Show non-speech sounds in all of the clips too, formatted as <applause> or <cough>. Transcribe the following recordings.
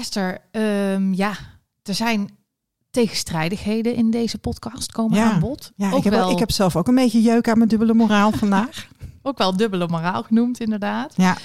Esther, ehm, ja, er zijn tegenstrijdigheden in deze podcast komen Ja. aan bod. Ja, ook, ik heb, wel, ik heb zelf ook een beetje jeuk aan mijn dubbele moraal <laughs> vandaag. ook wel dubbele moraal genoemd, inderdaad. Ja.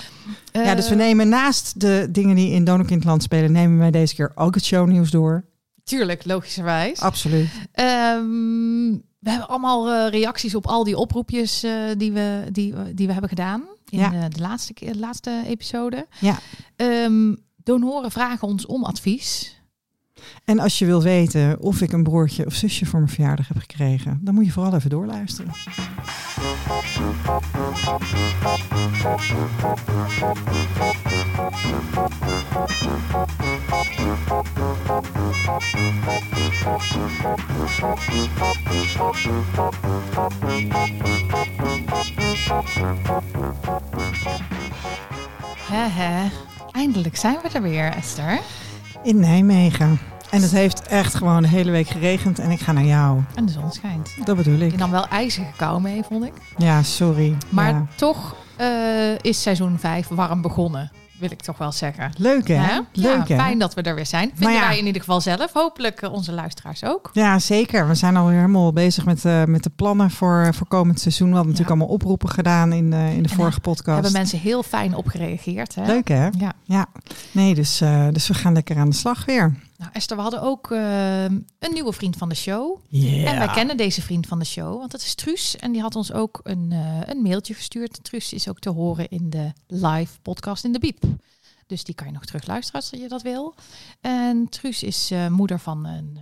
ja, dus we Eh, nemen naast de dingen die in Donorkindland spelen, nemen wij deze keer ook het shownieuws door. Tuurlijk, logischerwijs. Absoluut. Ehm, we hebben allemaal eh, reacties op al die oproepjes eh, die, we, die, die we hebben gedaan in Ja. eh, de, laatste, keer- de laatste episode. Ja. Ehm, donoren vragen ons om advies. En als je wil weten of ik een broertje of zusje voor mijn verjaardag heb gekregen, dan moet je vooral even doorluisteren. Hè. Eindelijk zijn we er weer, Esther. In Nijmegen. En het heeft echt gewoon de hele week geregend en ik ga naar jou. En de zon schijnt. Dat bedoel ik. En dan wel ijzige kou mee, vond ik. Ja, sorry. Maar Ja. toch eh, is seizoen 5 warm begonnen, wil ik toch wel zeggen. Leuk hè? Hè? Leuk ja, hè? Fijn dat we er weer zijn. Vinden ja. wij in ieder geval zelf. Hopelijk eh, onze luisteraars ook. Ja, zeker. We zijn alweer helemaal bezig met, eh, met de plannen voor, voor komend seizoen. We hadden natuurlijk allemaal oproepen gedaan in, de in de En, vorige podcast. Hebben mensen heel fijn op gereageerd. Hè? Leuk hè? Ja. Ja. Nee, dus, dus we gaan lekker aan de slag weer. Nou, Esther, we hadden ook eh, een nieuwe vriend van de show. Yeah. En wij kennen deze vriend van de show, want dat is Truus. En die had ons ook een, eh, een mailtje gestuurd. Truus is ook te horen in de live podcast in de Biep. Dus die kan je nog terug luisteren als je dat wil. En Truus is eh, moeder van, een, eh,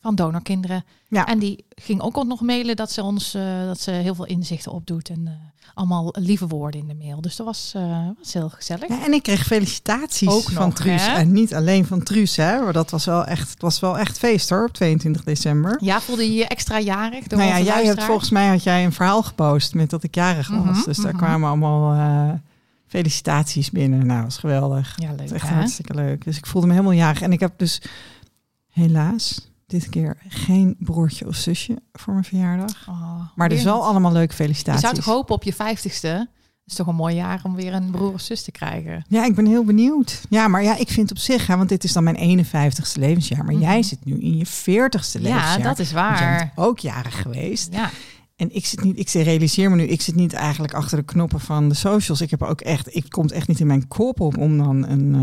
van donorkinderen. Ja. En die ging ook nog mailen dat ze ons eh, dat ze heel veel inzichten opdoet. En eh, allemaal lieve woorden in de mail. Dus dat was, eh, was heel gezellig. Ja, en ik kreeg felicitaties Ook van nog, Truus. hè? En niet alleen van Truus, hè? Maar dat was wel echt, het was wel echt feest hoor, op 22 december. Ja, voelde je je extra jarig door nou ja, jij hebt volgens mij had jij een verhaal gepost met dat ik jarig was. Mhm, dus daar mhm. kwamen allemaal felicitaties binnen. Nou, dat was geweldig. Ja, leuk echt hè? hartstikke leuk. Dus ik voelde me helemaal jarig. En ik heb dus helaas dit keer geen broertje of zusje voor mijn verjaardag. Oh, Maar dus wel allemaal leuke Je felicitaties. zou toch hopen op je vijftigste? is toch een mooi jaar om weer een broer of zus te krijgen. Ja, ik ben heel benieuwd. Ja, maar ja, ik vind op zich, hè, want dit is dan mijn 51ste levensjaar. Maar Mhm. jij zit nu in je 40ste levensjaar. Ja, dat is waar. ook jarig geweest. Ja, En ik zit niet, ik realiseer me nu, ik zit niet eigenlijk achter de knoppen van de socials. Ik heb ook echt, ik komt echt niet in mijn kop op om dan een, eh,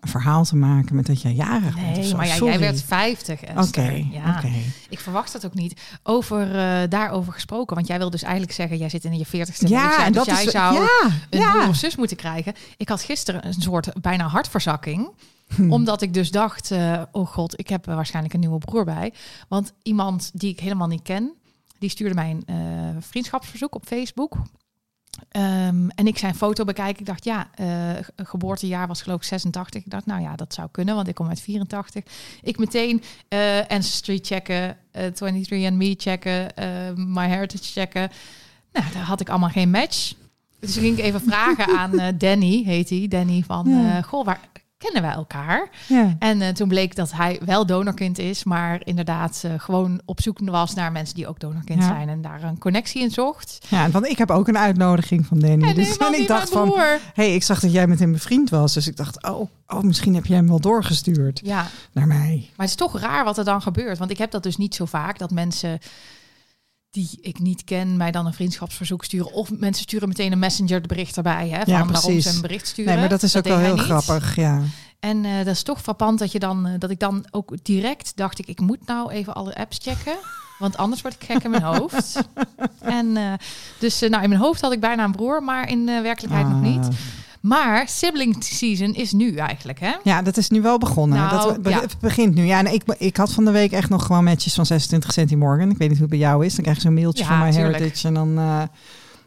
een verhaal te maken met dat jij jarig bent. of nee, zo. maar ja, jij werd 50. Oké, ja. Ik verwacht dat ook niet. Over eh, daarover gesproken, want jij wil dus eigenlijk zeggen, jij zit in je 40ste Ja, en dus dat jij is zou ja, een ja. of zus moeten krijgen. Ik had gisteren een soort bijna hartverzakking. Hm. Omdat ik dus dacht, eh, oh god, ik heb waarschijnlijk een nieuwe broer bij. Want iemand die ik helemaal niet ken, die stuurde mij een eh, vriendschapsverzoek op Facebook. Ehm, en ik zijn foto bekijken. Ik dacht, ja, ge- geboortejaar was geloof ik 86. Ik dacht, nou ja, dat zou kunnen, want ik kom uit 84. Ik meteen eh Ancestry checken, eh 23andMe checken, My Heritage checken. Nou, daar had ik allemaal geen match. Dus ging ik even vragen aan Danny, heet hij, Danny van, Ja. goh, waar kennen wij elkaar? Ja. En eh, toen bleek dat hij wel donorkind is, maar inderdaad eh, gewoon op zoek was naar mensen die ook donorkind Ja. zijn en daar een connectie in zocht. ja, want ik heb ook een uitnodiging van Danny. Dus en ik dacht van, hey, ik zag dat jij met hem bevriend was. Dus ik dacht, oh, oh, misschien heb jij hem wel doorgestuurd Ja, naar mij. maar het is toch raar wat er dan gebeurt, want ik heb dat dus niet zo vaak dat mensen die ik niet ken mij dan een vriendschapsverzoek sturen of mensen sturen meteen een messenger bericht erbij, hè, van Ja, waarom precies. ze een bericht sturen. Nee, maar dat is ook wel heel niet. grappig. Ja. En eh, dat is toch frappant dat je dan eh, dat ik dan ook direct dacht ik, ik moet nou even alle apps checken. Want anders word ik gek in mijn hoofd. <laughs> En eh, dus nou, in mijn hoofd had ik bijna een broer, maar in werkelijkheid nog niet. Maar sibling season is nu eigenlijk, hè? Ja, dat is nu wel begonnen. Nou, dat be- ja. Het begint nu. Ja, en ik, ik had van de week echt nog gewoon matches van 26 Centie Morgan. Ik weet niet hoe het bij jou is. Dan krijg je zo'n mailtje Ja, van My tuurlijk. Heritage. En dan, eh,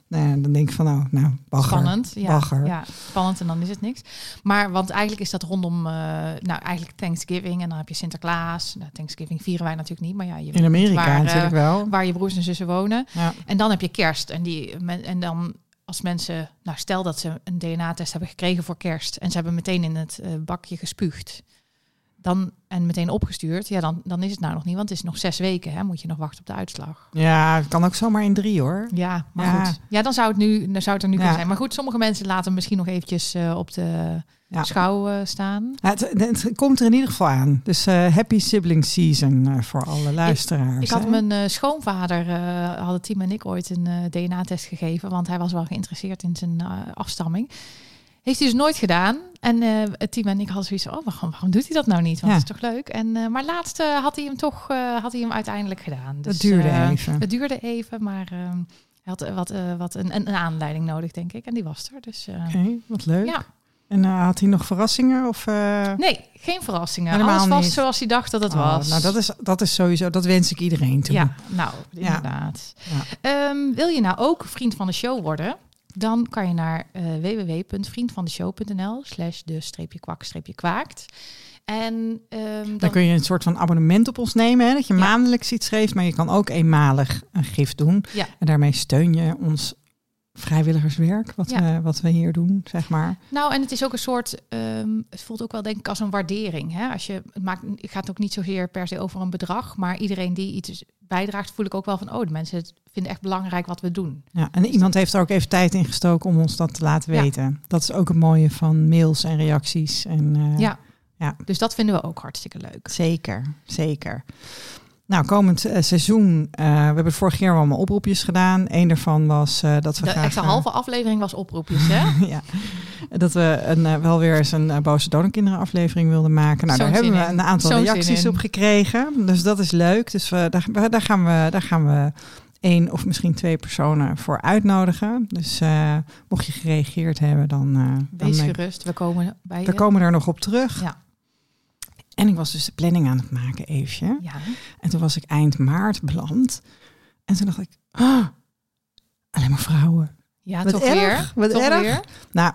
nou ja, dan denk ik van, nou, nou bagger. Spannend. Ja, Bagger. ja, spannend en dan is het niks. Maar want eigenlijk is dat rondom, eh, nou eigenlijk Thanksgiving en dan heb je Sinterklaas. Nou, Thanksgiving vieren wij natuurlijk niet, maar ja, je In Amerika waar, eh, natuurlijk wel. waar je broers en zussen wonen. Ja. En dan heb je kerst. En, die, en dan als mensen, nou stel dat ze een DNA-test hebben gekregen voor kerst en ze hebben meteen in het eh, bakje gespuugd. Dan, en meteen opgestuurd, ja, dan, dan is het nou nog niet, want het is nog zes weken, hè, moet je nog wachten op de uitslag. ja, het kan ook zomaar in drie hoor. Ja, maar Ja. goed. Ja, dan zou het, nu, dan zou het er nu Ja. kunnen zijn. Maar goed, sommige mensen laten misschien nog eventjes eh, op de Ja. schouw eh, staan. Ja, het, het komt er in ieder geval aan. Dus eh, happy sibling season eh, voor alle luisteraars. Ik had mijn schoonvader, hadden Tim en ik ooit een DNA-test gegeven, want hij was wel geïnteresseerd in zijn afstamming. Heeft hij dus nooit gedaan. En eh Tim en ik hadden zoiets van, oh, waarom, waarom doet hij dat nou niet? Want Ja. dat is toch leuk? En, maar laatst had hij hem toch had hij hem uiteindelijk gedaan. Dus, Dat duurde even. Het duurde even, maar hij had wat, wat een, een, aanleiding nodig, denk ik. En die was er. Dus Oké, wat leuk. ja. En eh, had hij nog verrassingen? Of, eh, nee, geen verrassingen. Helemaal Alles was niet. zoals hij dacht dat het oh, was. Nou, dat is, dat is sowieso, dat wens ik iedereen toe. Ja, nou, Ja. inderdaad. Ja. Ehm, wil je nou ook vriend van de show worden? Dan kan je naar eh www.vriendvandeshow.nl slash de streepje kwak streepje kwaakt. En ehm, Dan dan, kun je een soort van abonnement op ons nemen, hè, dat je Ja. maandelijks iets geeft, maar je kan ook eenmalig een gift doen. Ja. En daarmee steun je ons vrijwilligerswerk, wat, Ja. we, wat we hier doen, zeg maar. nou, en het is ook een soort, ehm, het voelt ook wel denk ik als een waardering. Hè? Als je, het, maakt, het gaat ook niet zozeer per se over een bedrag, maar iedereen die iets bijdraagt, voel ik ook wel van, oh, de mensen vinden echt belangrijk wat we doen. Ja, en iemand heeft er ook even tijd in gestoken om ons dat te laten Ja. weten. Dat is ook het mooie van mails en reacties. En, eh, Ja. ja. Dus dat vinden we ook hartstikke leuk. Zeker, zeker. Nou, komend eh, seizoen, eh, we hebben vorig jaar wel allemaal oproepjes gedaan. Eén daarvan was eh, dat we De graag... echte halve aflevering was oproepjes, hè? <laughs> ja, dat we een, wel weer eens een Boze Donorkinderen aflevering wilden maken. Nou, daar hebben we een aantal reacties op gekregen. Dus dat is leuk. Dus we, daar, daar, gaan we, daar gaan we één of misschien twee personen voor uitnodigen. Dus mocht je gereageerd hebben, dan... dan Wees eh, gerust, we komen bij we je. komen er nog op terug. Ja. En ik was dus de planning aan het maken, Eefje. Ja. En toen was ik eind maart beland. En toen dacht ik, ah, alleen maar vrouwen. Ja, Wat toch erg, weer. wat toch erg. weer. Nou,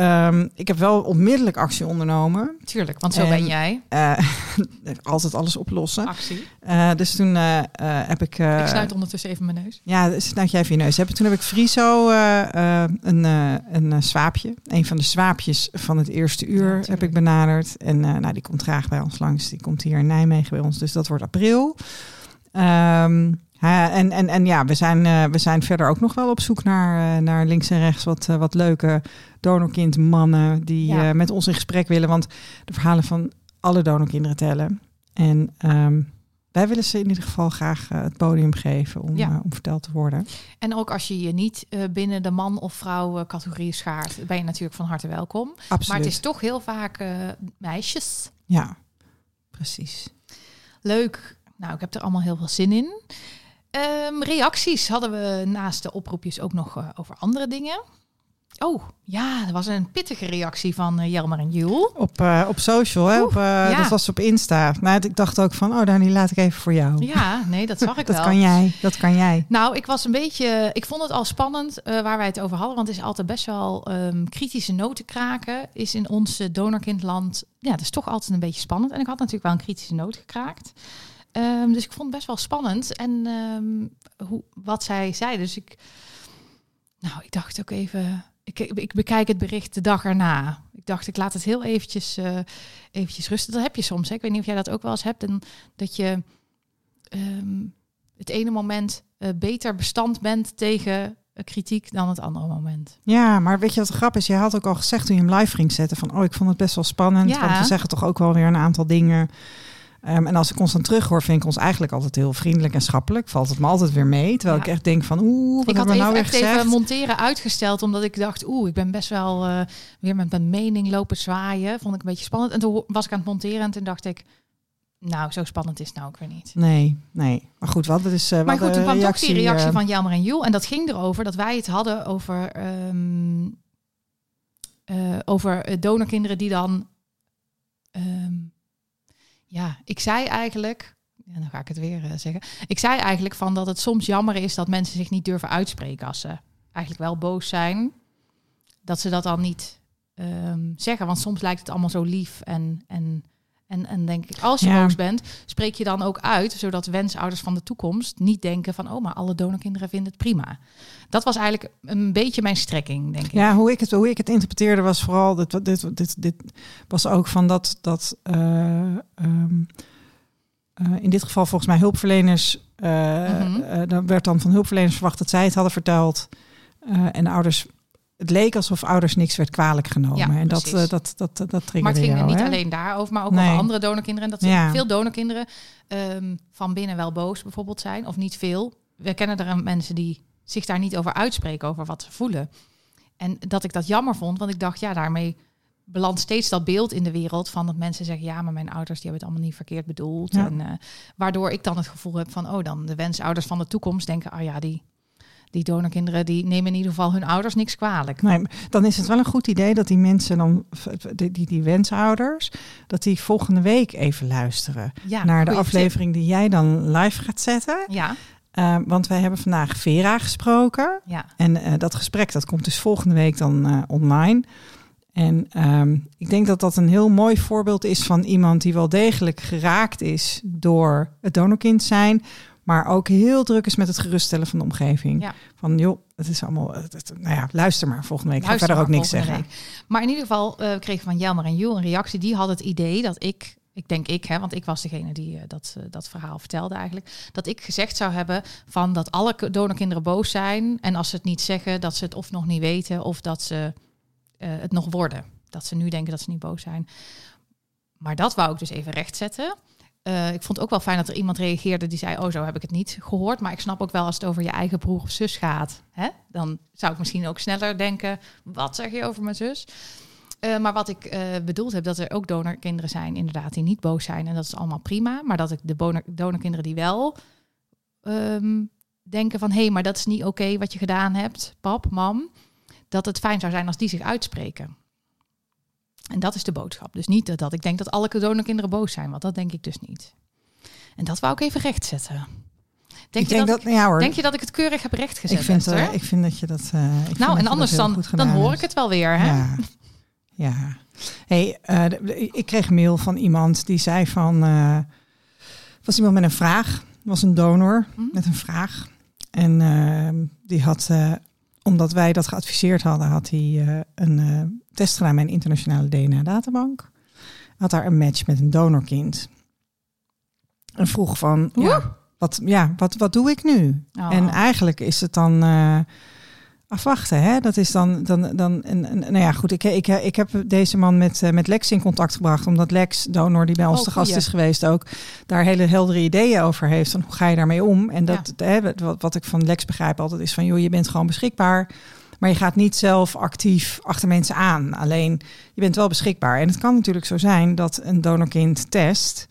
ehm, ik heb wel onmiddellijk actie ondernomen. Tuurlijk, want zo En- ben jij. Eh, <laughs> altijd alles oplossen. Actie. Eh, dus toen eh, heb ik... ik sluit ondertussen even mijn neus. Ja, dus snuit jij even je neus. Heb. Toen heb ik Friso een, een zwaapje. Een van de zwaapjes van het eerste uur heb ik benaderd. En nou, die komt graag bij ons langs. Die komt hier in Nijmegen bij ons. Dus dat wordt april. Ehm, en, en, en ja, we zijn, eh, we zijn verder ook nog wel op zoek naar, eh, naar links en rechts wat, eh, wat leuke donorkindmannen die Ja. met ons in gesprek willen. Want de verhalen van alle donorkinderen tellen. En ehm, wij willen ze in ieder geval graag het podium geven om, Ja. om verteld te worden. En ook als je je niet binnen de man- of vrouw categorie schaart, ben je natuurlijk van harte welkom. Absoluut. Maar het is toch heel vaak meisjes. Ja, precies. Leuk. Nou, ik heb er allemaal heel veel zin in. Ehm, reacties hadden we naast de oproepjes ook nog eh, over andere dingen. Oh, ja, er was een pittige reactie van eh, Jelmer en Jul. Op, eh, op social, hè? Oeh, op, ja. dat was op Insta. Nou, ik dacht ook van, oh, Dani, laat ik even voor jou. Ja, nee, dat zag <laughs> ik dat wel. kan jij, dat kan jij. Nou, ik was een beetje. Ik vond het al spannend waar wij het over hadden. Want het is altijd best wel ehm, kritische noten kraken. Is in ons donorkindland. Ja, dat is toch altijd een beetje spannend. En ik had natuurlijk wel een kritische noot gekraakt. Ehm, dus ik vond het best wel spannend. En ehm, hoe, wat zij zei. Dus ik. Nou, ik dacht ook even. Ik, ik bekijk het bericht de dag erna. Ik dacht, ik laat het heel eventjes, eh, eventjes rusten. Dat heb je soms. Hè? Ik weet niet of jij dat ook wel eens hebt. En dat je ehm, het ene moment eh, beter bestand bent tegen eh, kritiek dan het andere moment. Ja, maar weet je wat de grap is? Je had ook al gezegd toen je hem live ging zetten van, oh, ik vond het best wel spannend. Ja. Want we zeggen toch ook wel weer een aantal dingen. Ehm, en als ik ons dan terughoor, vind ik ons eigenlijk altijd heel vriendelijk en schappelijk. Valt het me altijd weer mee. Terwijl Ja. ik echt denk van, oeh, wat ik had we nou weer echt gezegd? even monteren uitgesteld, omdat ik dacht, oeh, ik ben best wel eh, weer met mijn mening lopen zwaaien. Vond ik een beetje spannend. En toen was ik aan het monteren en toen dacht ik, nou, zo spannend is het nou ook weer niet. Nee, nee. Maar goed, wat dus. Uh, Maar goed, toen kwam toch die reactie eh, van Jelmer en Joel. En dat ging erover dat wij het hadden over, eh, over donorkinderen die dan... ehm, ja, ik zei eigenlijk... Ja, dan ga ik het weer eh, zeggen. Ik zei eigenlijk van dat het soms jammer is dat mensen zich niet durven uitspreken als ze eigenlijk wel boos zijn. Dat ze dat dan niet ehm, zeggen. Want soms lijkt het allemaal zo lief en... en en, en denk ik, als je Ja. boos bent, spreek je dan ook uit, zodat wensouders van de toekomst niet denken van, oh, maar alle donorkinderen vinden het prima. Dat was eigenlijk een beetje mijn strekking, denk ik. Ja, hoe ik het, hoe ik het interpreteerde was vooral, dit, dit, dit, dit was ook van dat, dat eh, ehm, eh, in dit geval volgens mij hulpverleners, eh, Mhm. dan werd dan van hulpverleners verwacht dat zij het hadden verteld. En de ouders het leek alsof ouders niks werd kwalijk genomen. Ja, en dat, eh, dat, dat, dat, dat triggerde Maar het ging jou, niet hè? alleen daarover, maar ook Nee. over andere donorkinderen. En dat Ja. veel donorkinderen ehm, van binnen wel boos bijvoorbeeld zijn. Of niet veel. We kennen er mensen die zich daar niet over uitspreken, over wat ze voelen. En dat ik dat jammer vond, want ik dacht, ja, daarmee belandt steeds dat beeld in de wereld van dat mensen zeggen, ja, maar mijn ouders die hebben het allemaal niet verkeerd bedoeld. Ja. En, eh, waardoor ik dan het gevoel heb van, oh, dan de wensouders van de toekomst denken, oh ja, die, die donorkinderen die nemen in ieder geval hun ouders niks kwalijk. Nee, dan is het wel een goed idee dat die mensen dan, die, die, die wensouders, dat die volgende week even luisteren Ja, naar de aflevering die jij dan live gaat zetten. Ja, Uh, want wij hebben vandaag Vera gesproken. ja. En eh, dat gesprek dat komt dus volgende week dan eh, online. En ehm, ik denk dat dat een heel mooi voorbeeld is van iemand die wel degelijk geraakt is door het donorkind zijn. Maar ook heel druk is met het geruststellen van de omgeving. Ja. Van joh, het is allemaal. Het, het- nou ja, luister maar volgende week. Ik ga Luister verder ook niks zeggen. week. Maar in ieder geval eh, kregen we van Jelmer en Jules een reactie. Die had het idee dat ik, ik denk ik, hè, want ik was degene die eh, dat, eh, dat verhaal vertelde eigenlijk, dat ik gezegd zou hebben van dat alle donorkinderen boos zijn en als ze het niet zeggen, dat ze het of nog niet weten of dat ze het nog worden. Dat ze nu denken dat ze niet boos zijn. Maar dat wou ik dus even rechtzetten. Eh, ik vond het ook wel fijn dat er iemand reageerde die zei: Oh, zo heb ik het niet gehoord. Maar ik snap ook wel als het over je eigen broer of zus gaat. Hè? Dan zou ik misschien ook sneller denken: Wat zeg je over mijn zus? Eh, maar wat ik eh, bedoeld heb, dat er ook donorkinderen zijn, inderdaad, die niet boos zijn. En dat is allemaal prima. Maar dat ik de bonor- donorkinderen die wel ehm, denken van... hé, hey, maar dat is niet oké wat je gedaan hebt, pap, mam. Dat het fijn zou zijn als die zich uitspreken. En dat is de boodschap. Dus niet dat, dat ik denk dat alle donorkinderen boos zijn, want dat denk ik dus niet. En dat wou ik even rechtzetten. Denk, ik je denk dat, dat, ja hoor. denk je dat ik het keurig heb rechtgezet? ik, vind, Esther? eh, ik vind dat je dat. eh, dat nou, en dat anders dan, dan hoor hebt. ik het wel weer. Hè? Ja. ja. Hey, eh, ik kreeg een mail van iemand die zei van... was iemand met een vraag. was een donor Hm? met een vraag. En die had, omdat wij dat geadviseerd hadden... had hij eh, een eh, test gedaan bij een internationale DNA-databank. Had daar een match met een donorkind. En vroeg van... Ja, wat, ja, wat, wat doe ik nu? Oh. En eigenlijk is het dan eh, afwachten. Hè? Dat is dan, dan, dan en, en- nou ja, goed. Ik, ik, ik heb deze man met, eh, met Lex in contact gebracht, omdat Lex, donor die bij ons Oh, te gast goeie. is geweest, ook daar hele heldere ideeën over heeft. Van hoe ga je daarmee om? En dat, hè, wat, wat ik van Lex begrijp altijd is van, joh, je bent gewoon beschikbaar. Maar je gaat niet zelf actief achter mensen aan. Alleen je bent wel beschikbaar. En het kan natuurlijk zo zijn dat een donorkind test,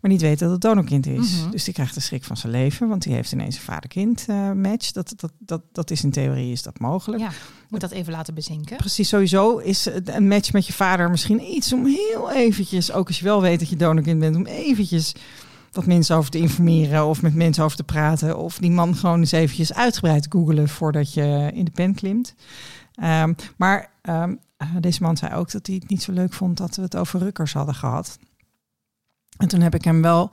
maar niet weet dat het donorkind is. Mhm. Dus die krijgt de schrik van zijn leven, want die heeft ineens een vader-kind eh, match. Dat, dat, dat, dat is in theorie is dat mogelijk. Ja, moet dat even laten bezinken. Precies, sowieso is een match met je vader misschien iets om heel eventjes, ook als je wel weet dat je donorkind bent, om eventjes wat mensen over te informeren of met mensen over te praten. Of die man gewoon eens eventjes uitgebreid googelen voordat je in de pen klimt. Ehm, maar ehm, eh, deze man zei ook dat hij het niet zo leuk vond dat we het over rukkers hadden gehad. En toen heb ik hem wel,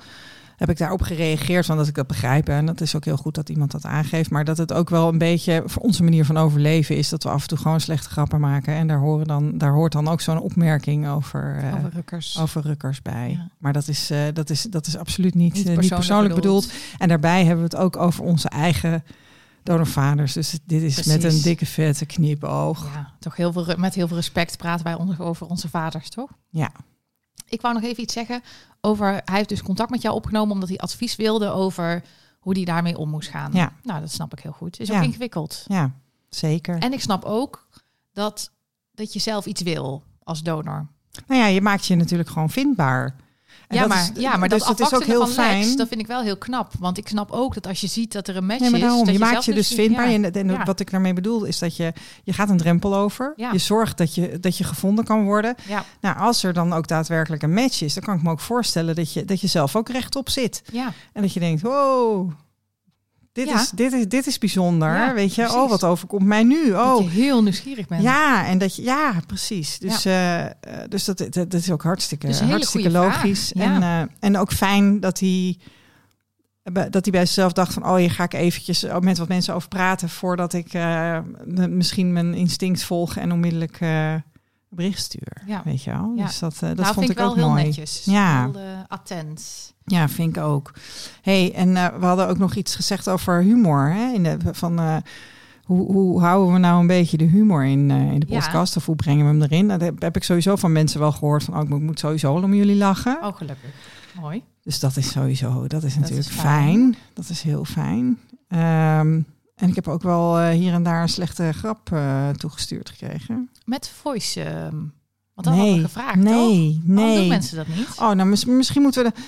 heb ik daarop gereageerd van dat ik dat begrijp. En dat is ook heel goed dat iemand dat aangeeft. Maar dat het ook wel een beetje voor onze manier van overleven is dat we af en toe gewoon slechte grappen maken. En daar, horen dan, daar hoort dan ook zo'n opmerking over, eh, Over rukkers. over rukkers bij. Ja. Maar dat is, eh, dat, is, dat is absoluut niet, Niet eh, niet persoonlijk bedoeld. bedoeld. En daarbij hebben we het ook over onze eigen donorvaders. Dus dit is met een dikke vette knipoog. Ja, toch heel veel, met heel veel respect praten wij over onze vaders, toch? Ja. Ik wou nog even iets zeggen over... Hij heeft dus contact met jou opgenomen omdat hij advies wilde over hoe hij daarmee om moest gaan. Ja. Nou, dat snap ik heel goed. Is Ja. ook ingewikkeld. Ja, zeker. En ik snap ook dat, dat je zelf iets wil als donor. Nou ja, je maakt je natuurlijk gewoon vindbaar. En ja, maar, is- ja, maar dus dat is ook heel van Lex, fijn. dat vind ik wel heel knap. Want ik snap ook dat als je ziet dat er een match Nee, maar is... dat je maakt zelf je dus misschien- vindbaar. ja. En, en Ja. wat ik daarmee bedoel is dat je, je gaat een drempel over. Ja. Je zorgt dat je, dat je gevonden kan worden. Nou, als er dan ook daadwerkelijk een match is, dan kan ik me ook voorstellen dat je, dat je zelf ook rechtop zit. ja. En dat je denkt, wow, dit, Ja. is, dit, is, dit is bijzonder. Ja, weet je, precies. oh, wat overkomt mij nu? Dat Oh, je heel nieuwsgierig bent. ja, en dat je, ja, precies. Dus, eh, eh, dus dat, dat, dat is ook hartstikke, Dus hartstikke logisch. En, eh, en ook fijn dat hij, dat hij bij zichzelf dacht van, oh, hier ga ik eventjes met wat mensen over praten voordat ik misschien mijn instinct volg en onmiddellijk bericht stuur. Ja. Weet je wel? Ja. Dus dat, eh, dat nou, vond ik wel ook heel mooi. netjes. Ja. Heel attent. Ja, vind ik ook. hey, en eh, we hadden ook nog iets gezegd over humor. Hè? In de, van, eh, hoe, hoe houden we nou een beetje de humor in, in de Ja. podcast? Of hoe brengen we hem erin? Nou, Dat heb, heb ik sowieso van mensen wel gehoord. Van, oh, ik moet, moet sowieso om jullie lachen. Oh, gelukkig. Mooi. Dus dat is sowieso, dat is Dat natuurlijk is fijn. fijn. Dat is heel fijn. Ehm, en ik heb ook wel eh, hier en daar een slechte grap eh, toegestuurd gekregen. Met voice. ehm, want dat hadden nee, we gevraagd, nee, toch? Waarom doen nee. mensen dat niet? Oh, nou mis- misschien moeten we de...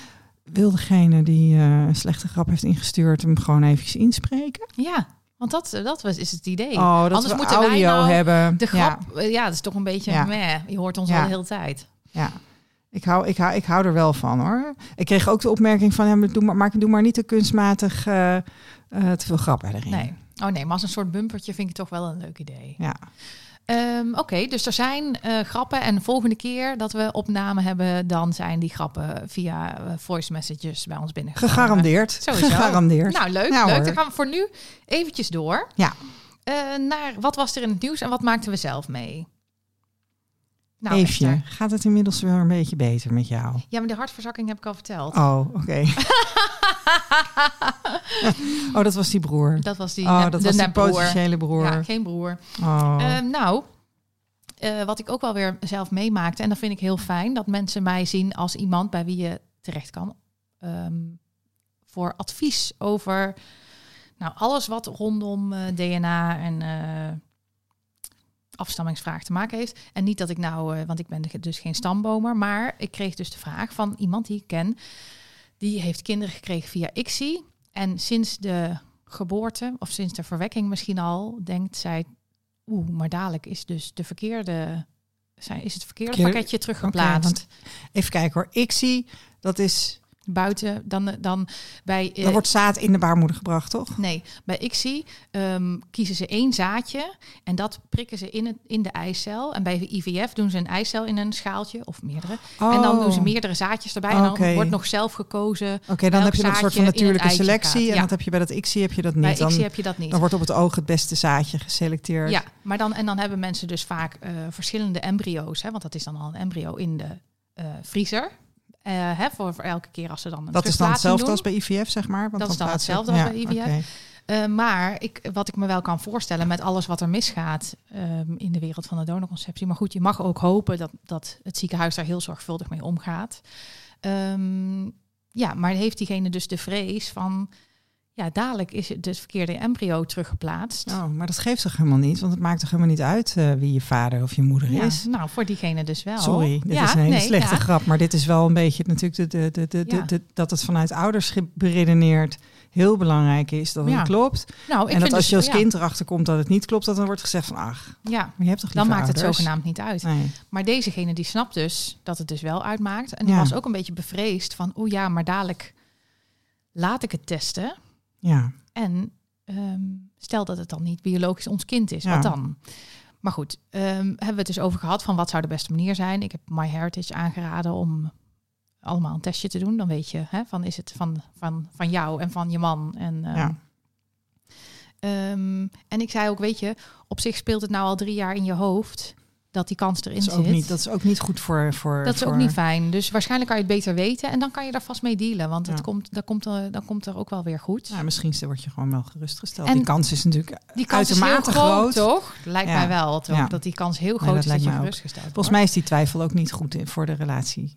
Wil degene die eh, een slechte grap heeft ingestuurd hem gewoon eventjes inspreken? Ja, want dat, dat was, is het idee. Oh, dat Anders moeten wij audio nou hebben. De grap, ja, dat is toch een beetje, Ja. meh, je hoort ons Ja. al de hele tijd. Ja, ik hou, ik, hou, ik hou er wel van hoor. Ik kreeg ook de opmerking van hem, doe maar, maar doe maar niet te kunstmatig eh, eh, te veel grappen erin. Nee. Oh nee, maar als een soort bumpertje vind ik toch wel een leuk idee. Ja. Ehm, Oké, dus er zijn eh, grappen en de volgende keer dat we opname hebben, dan zijn die grappen via voice messages bij ons binnen. Gegarandeerd. Sowieso. Gegarandeerd. Nou, leuk. Ja, leuk. hoor. Dan gaan we voor nu eventjes door. Ja. Naar wat was er in het nieuws en wat maakten we zelf mee? Nou, Eefje, Esther. gaat het inmiddels wel een beetje beter met jou? Ja, maar de hartverzakking heb ik al verteld. Oh, oké. <laughs> oh, dat was die broer. Dat was die, Oh, dat de was die nepbroer. potentiële broer. Ja, geen broer. Oh. Ehm, nou, eh, wat ik ook wel weer zelf meemaakte, en dat vind ik heel fijn, dat mensen mij zien als iemand bij wie je terecht kan ehm, voor advies over nou, alles wat rondom eh, DNA en eh, afstammingsvraag te maken heeft. En niet dat ik nou, eh, want ik ben dus geen stambomer, maar ik kreeg dus de vraag van iemand die ik ken, die heeft kinderen gekregen via ICSI. En sinds de geboorte, of sinds de verwekking misschien al, denkt zij Oeh, maar dadelijk is dus de verkeerde. Is het verkeerde pakketje teruggeplaatst. Even kijken hoor. Zie, dat is, Buiten dan, dan bij. er wordt zaad in de baarmoeder gebracht, toch? Nee, bij ICSI ehm, kiezen ze één zaadje en dat prikken ze in, het, in de eicel. En bij IVF doen ze een eicel in een schaaltje of meerdere. En dan doen ze Oh. meerdere zaadjes erbij. En dan wordt nog zelf gekozen. Oké, dan heb je nog een soort van natuurlijke selectie. En dat heb je bij dat ICSI heb je dat niet. Bij dan, ICSI heb je dat niet. dan wordt op het oog het beste zaadje geselecteerd. Ja, maar dan, en dan hebben mensen dus vaak eh, verschillende embryo's. Hè, want dat is dan al een embryo in de eh, vriezer. Eh, hè, voor, voor elke keer als ze dan een Dat is dan hetzelfde doen. als bij IVF, zeg maar? Want Dat is dan hetzelfde als bij IVF. Eh, maar ik, wat ik me wel kan voorstellen met alles wat er misgaat ehm, in de wereld van de donorconceptie. Maar goed, je mag ook hopen dat, dat het ziekenhuis daar heel zorgvuldig mee omgaat. Ehm, ja, maar heeft diegene dus de vrees van... Ja, dadelijk is het het verkeerde embryo teruggeplaatst. Oh, maar dat geeft toch helemaal niet? Want het maakt toch helemaal niet uit eh, wie je vader of je moeder Ja, is? nou, voor diegene dus wel. Sorry, dit Ja, is een hele nee, slechte ja. grap. Maar dit is wel een beetje natuurlijk de, de, de, de, dat het vanuit ouderschap beredeneerd heel belangrijk is dat het Ja. klopt. Nou, ik en dat als dus- je als ja, kind erachter komt dat het niet klopt, dat dan wordt gezegd van ach, Ja, je hebt toch dan maakt het ouders? zogenaamd niet uit. Nee. Maar dezegene die snapt dus dat het dus wel uitmaakt. En die Ja. was ook een beetje bevreesd van... oeh ja, maar dadelijk laat ik het testen. Ja, En ehm, stel dat het dan niet biologisch ons kind is, Ja. wat dan? Maar goed, ehm, hebben we het dus over gehad van wat zou de beste manier zijn. Ik heb MyHeritage aangeraden om allemaal een testje te doen. Dan weet je, hè, van is het van, van, van jou en van je man. En, ehm, ja. en ik zei ook, weet je, op zich speelt het nou al drie jaar in je hoofd dat die kans erin Dat is, ook zit. niet, dat is ook niet goed voor... voor Dat is voor, ook niet fijn. Dus waarschijnlijk kan je het beter weten. En dan kan je daar vast mee dealen. Want het komt, dat komt, er, dan komt er ook wel weer goed. Ja, misschien word je gewoon wel gerustgesteld. En die kans is natuurlijk... Die kans is heel uitermate groot, groot. toch? Lijkt Ja. mij wel, toch? Ja. Dat die kans heel groot dat is dat je gerustgesteld wordt. Volgens mij is die twijfel ook niet goed in- voor de relatie.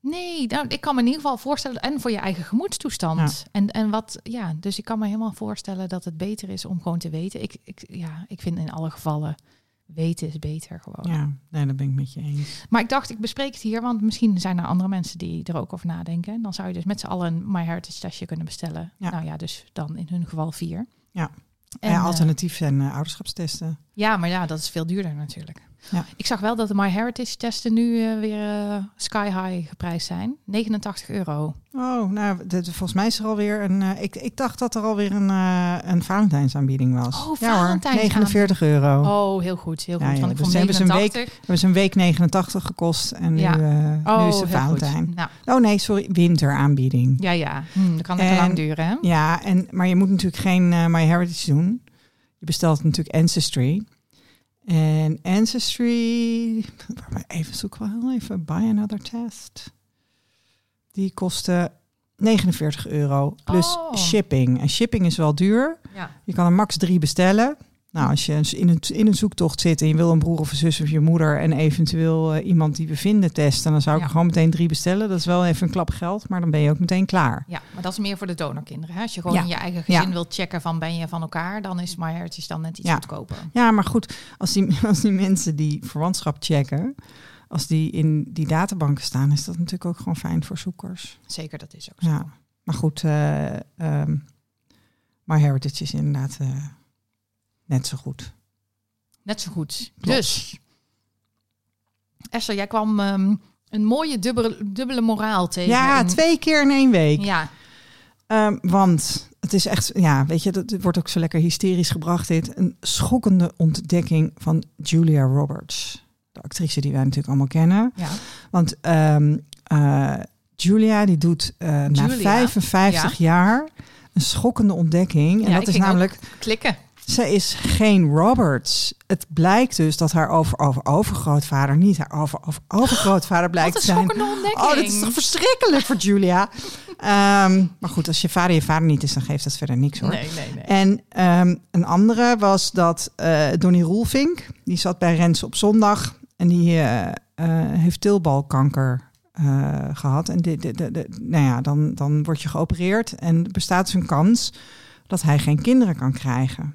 Nee, nou, ik kan me in ieder geval voorstellen... En voor je eigen gemoedstoestand. Ja. En, en wat, ja, dus ik kan me helemaal voorstellen dat het beter is om gewoon te weten. Ik, ik, ja, ik vind in alle gevallen weten is beter gewoon. Ja, nee, dat ben ik met je eens. Maar ik dacht, ik bespreek het hier, want misschien zijn er andere mensen die er ook over nadenken. Dan zou je dus met z'n allen een MyHeritage testje kunnen bestellen. Ja. Nou ja, dus dan in hun geval vier. Ja. En, ja, eh, alternatief zijn eh, ouderschapstesten. ja, maar ja, dat is veel duurder natuurlijk. Ja. Ik zag wel dat de MyHeritage testen nu eh, weer eh, sky high geprijsd zijn. 89 euro. Oh, nou, de, de- volgens mij is er alweer een... eh, ik, ik dacht dat er alweer een, een Valentijnsaanbieding was. Oh, ja Valentijns 49 euro. Oh, heel goed, heel goed. ja, Want ik dus vond hebben ze een 89. We hebben ze een week 89 gekost en nu, Oh, nu is goed. Valentijn. Nou, Oh nee, sorry, winteraanbieding. ja, ja. Hm, dat kan En- lang duren, hè? Ja, en, maar je moet natuurlijk geen eh MyHeritage doen. Je bestelt natuurlijk Ancestry. En Ancestry, even zoek wel even, buy another test. Die kostte 49 euro plus Oh. shipping. En shipping is wel duur. Ja. Je kan er max drie bestellen. Nou, als je in een, in een zoektocht zit en je wil een broer of een zus of je moeder en eventueel eh, iemand die we vinden testen, dan zou ik Ja. er gewoon meteen drie bestellen. Dat is wel even een klap geld, maar dan ben je ook meteen klaar. Ja, maar dat is meer voor de donorkinderen. Hè? Als je gewoon Ja. in je eigen gezin Ja. wilt checken van ben je van elkaar, dan is MyHeritage dan net iets goedkoper. Ja, maar goed, als die, <laughs> als die mensen die verwantschap checken, als die in die databanken staan, is dat natuurlijk ook gewoon fijn voor zoekers. Zeker, dat is ook zo. Ja, maar goed, eh ehm MyHeritage is inderdaad eh, net zo goed. Net zo goed. Klopt. Dus, Esther, jij kwam ehm, een mooie dubbele, dubbele moraal tegen. Ja, twee keer in één week. Ja, Ehm, want het is echt, ja, weet je, dat het wordt ook zo lekker hysterisch gebracht. Dit een schokkende ontdekking van Julia Roberts, de actrice die wij natuurlijk allemaal kennen. ja. Want ehm, eh, Julia die doet eh, na Julia, 55 jaar een schokkende ontdekking. En Ja, dat ik is namelijk, klikken. Ze is geen Roberts. Het blijkt dus dat haar over, over, overgrootvader, niet haar over, over, overgrootvader blijkt te zijn. Oh, dat is toch verschrikkelijk voor Julia. <laughs> Ehm, maar goed, als je vader je vader niet is, dan geeft dat verder niks hoor. Nee, nee, nee. En ehm, een andere was dat eh Donnie Roelvink, die zat bij Rens op zondag en die eh, eh, heeft teelbalkanker eh, gehad. En dit, dit- dit- dit- nou ja, dan, dan word je geopereerd en er bestaat dus een kans dat hij geen kinderen kan krijgen.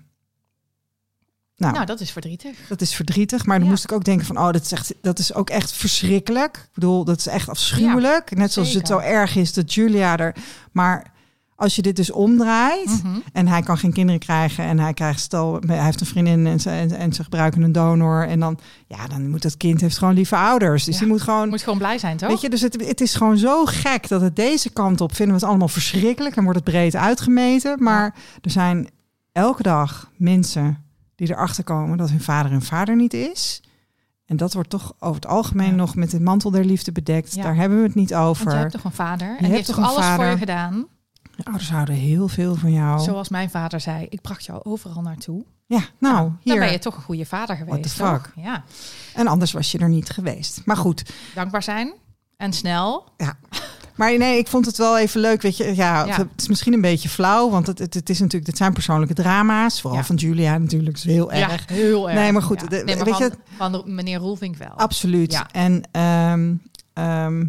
Nou, Nou, dat is verdrietig. dat is verdrietig, maar dan Ja. moest ik ook denken van, oh, dat is, echt, dat is ook echt verschrikkelijk. Ik bedoel, dat is echt afschuwelijk. Net zoals het zo erg is dat Julia er... Maar als je dit dus omdraait Mhm. en hij kan geen kinderen krijgen en hij krijgt, stel, hij heeft een vriendin en ze, en, en ze gebruiken een donor en dan, ja, dan moet dat kind heeft gewoon lieve ouders. Dus Ja. die moet gewoon... Moet gewoon blij zijn, toch? Weet je, dus het, het is gewoon zo gek dat het deze kant op vinden we het allemaal verschrikkelijk en wordt het breed uitgemeten. Maar er zijn elke dag mensen die erachter komen dat hun vader hun vader niet is. En dat wordt toch over het algemeen Ja. nog met de mantel der liefde bedekt. Ja. Daar hebben we het niet Want over. je hebt toch een vader? en hebt die heeft toch alles voor je gedaan? Je ouders houden heel veel van jou. Zoals mijn vader zei, ik bracht jou overal naartoe. Ja, nou, Dan hier. ben je toch een goede vader geweest, the toch? fuck? Ja. En anders was je er niet geweest. Maar goed, Dankbaar zijn en snel. Maar nee, ik vond het wel even leuk. Weet je, ja, Ja. Het, is misschien een beetje flauw, want het, het, het is natuurlijk, dit zijn persoonlijke drama's. Vooral Ja. van Julia natuurlijk, is heel erg. Ja, heel erg. Nee, maar goed, de- nee, maar weet van, je- van de- meneer Roelvink wel. Absoluut. Ja. En ehm, ehm,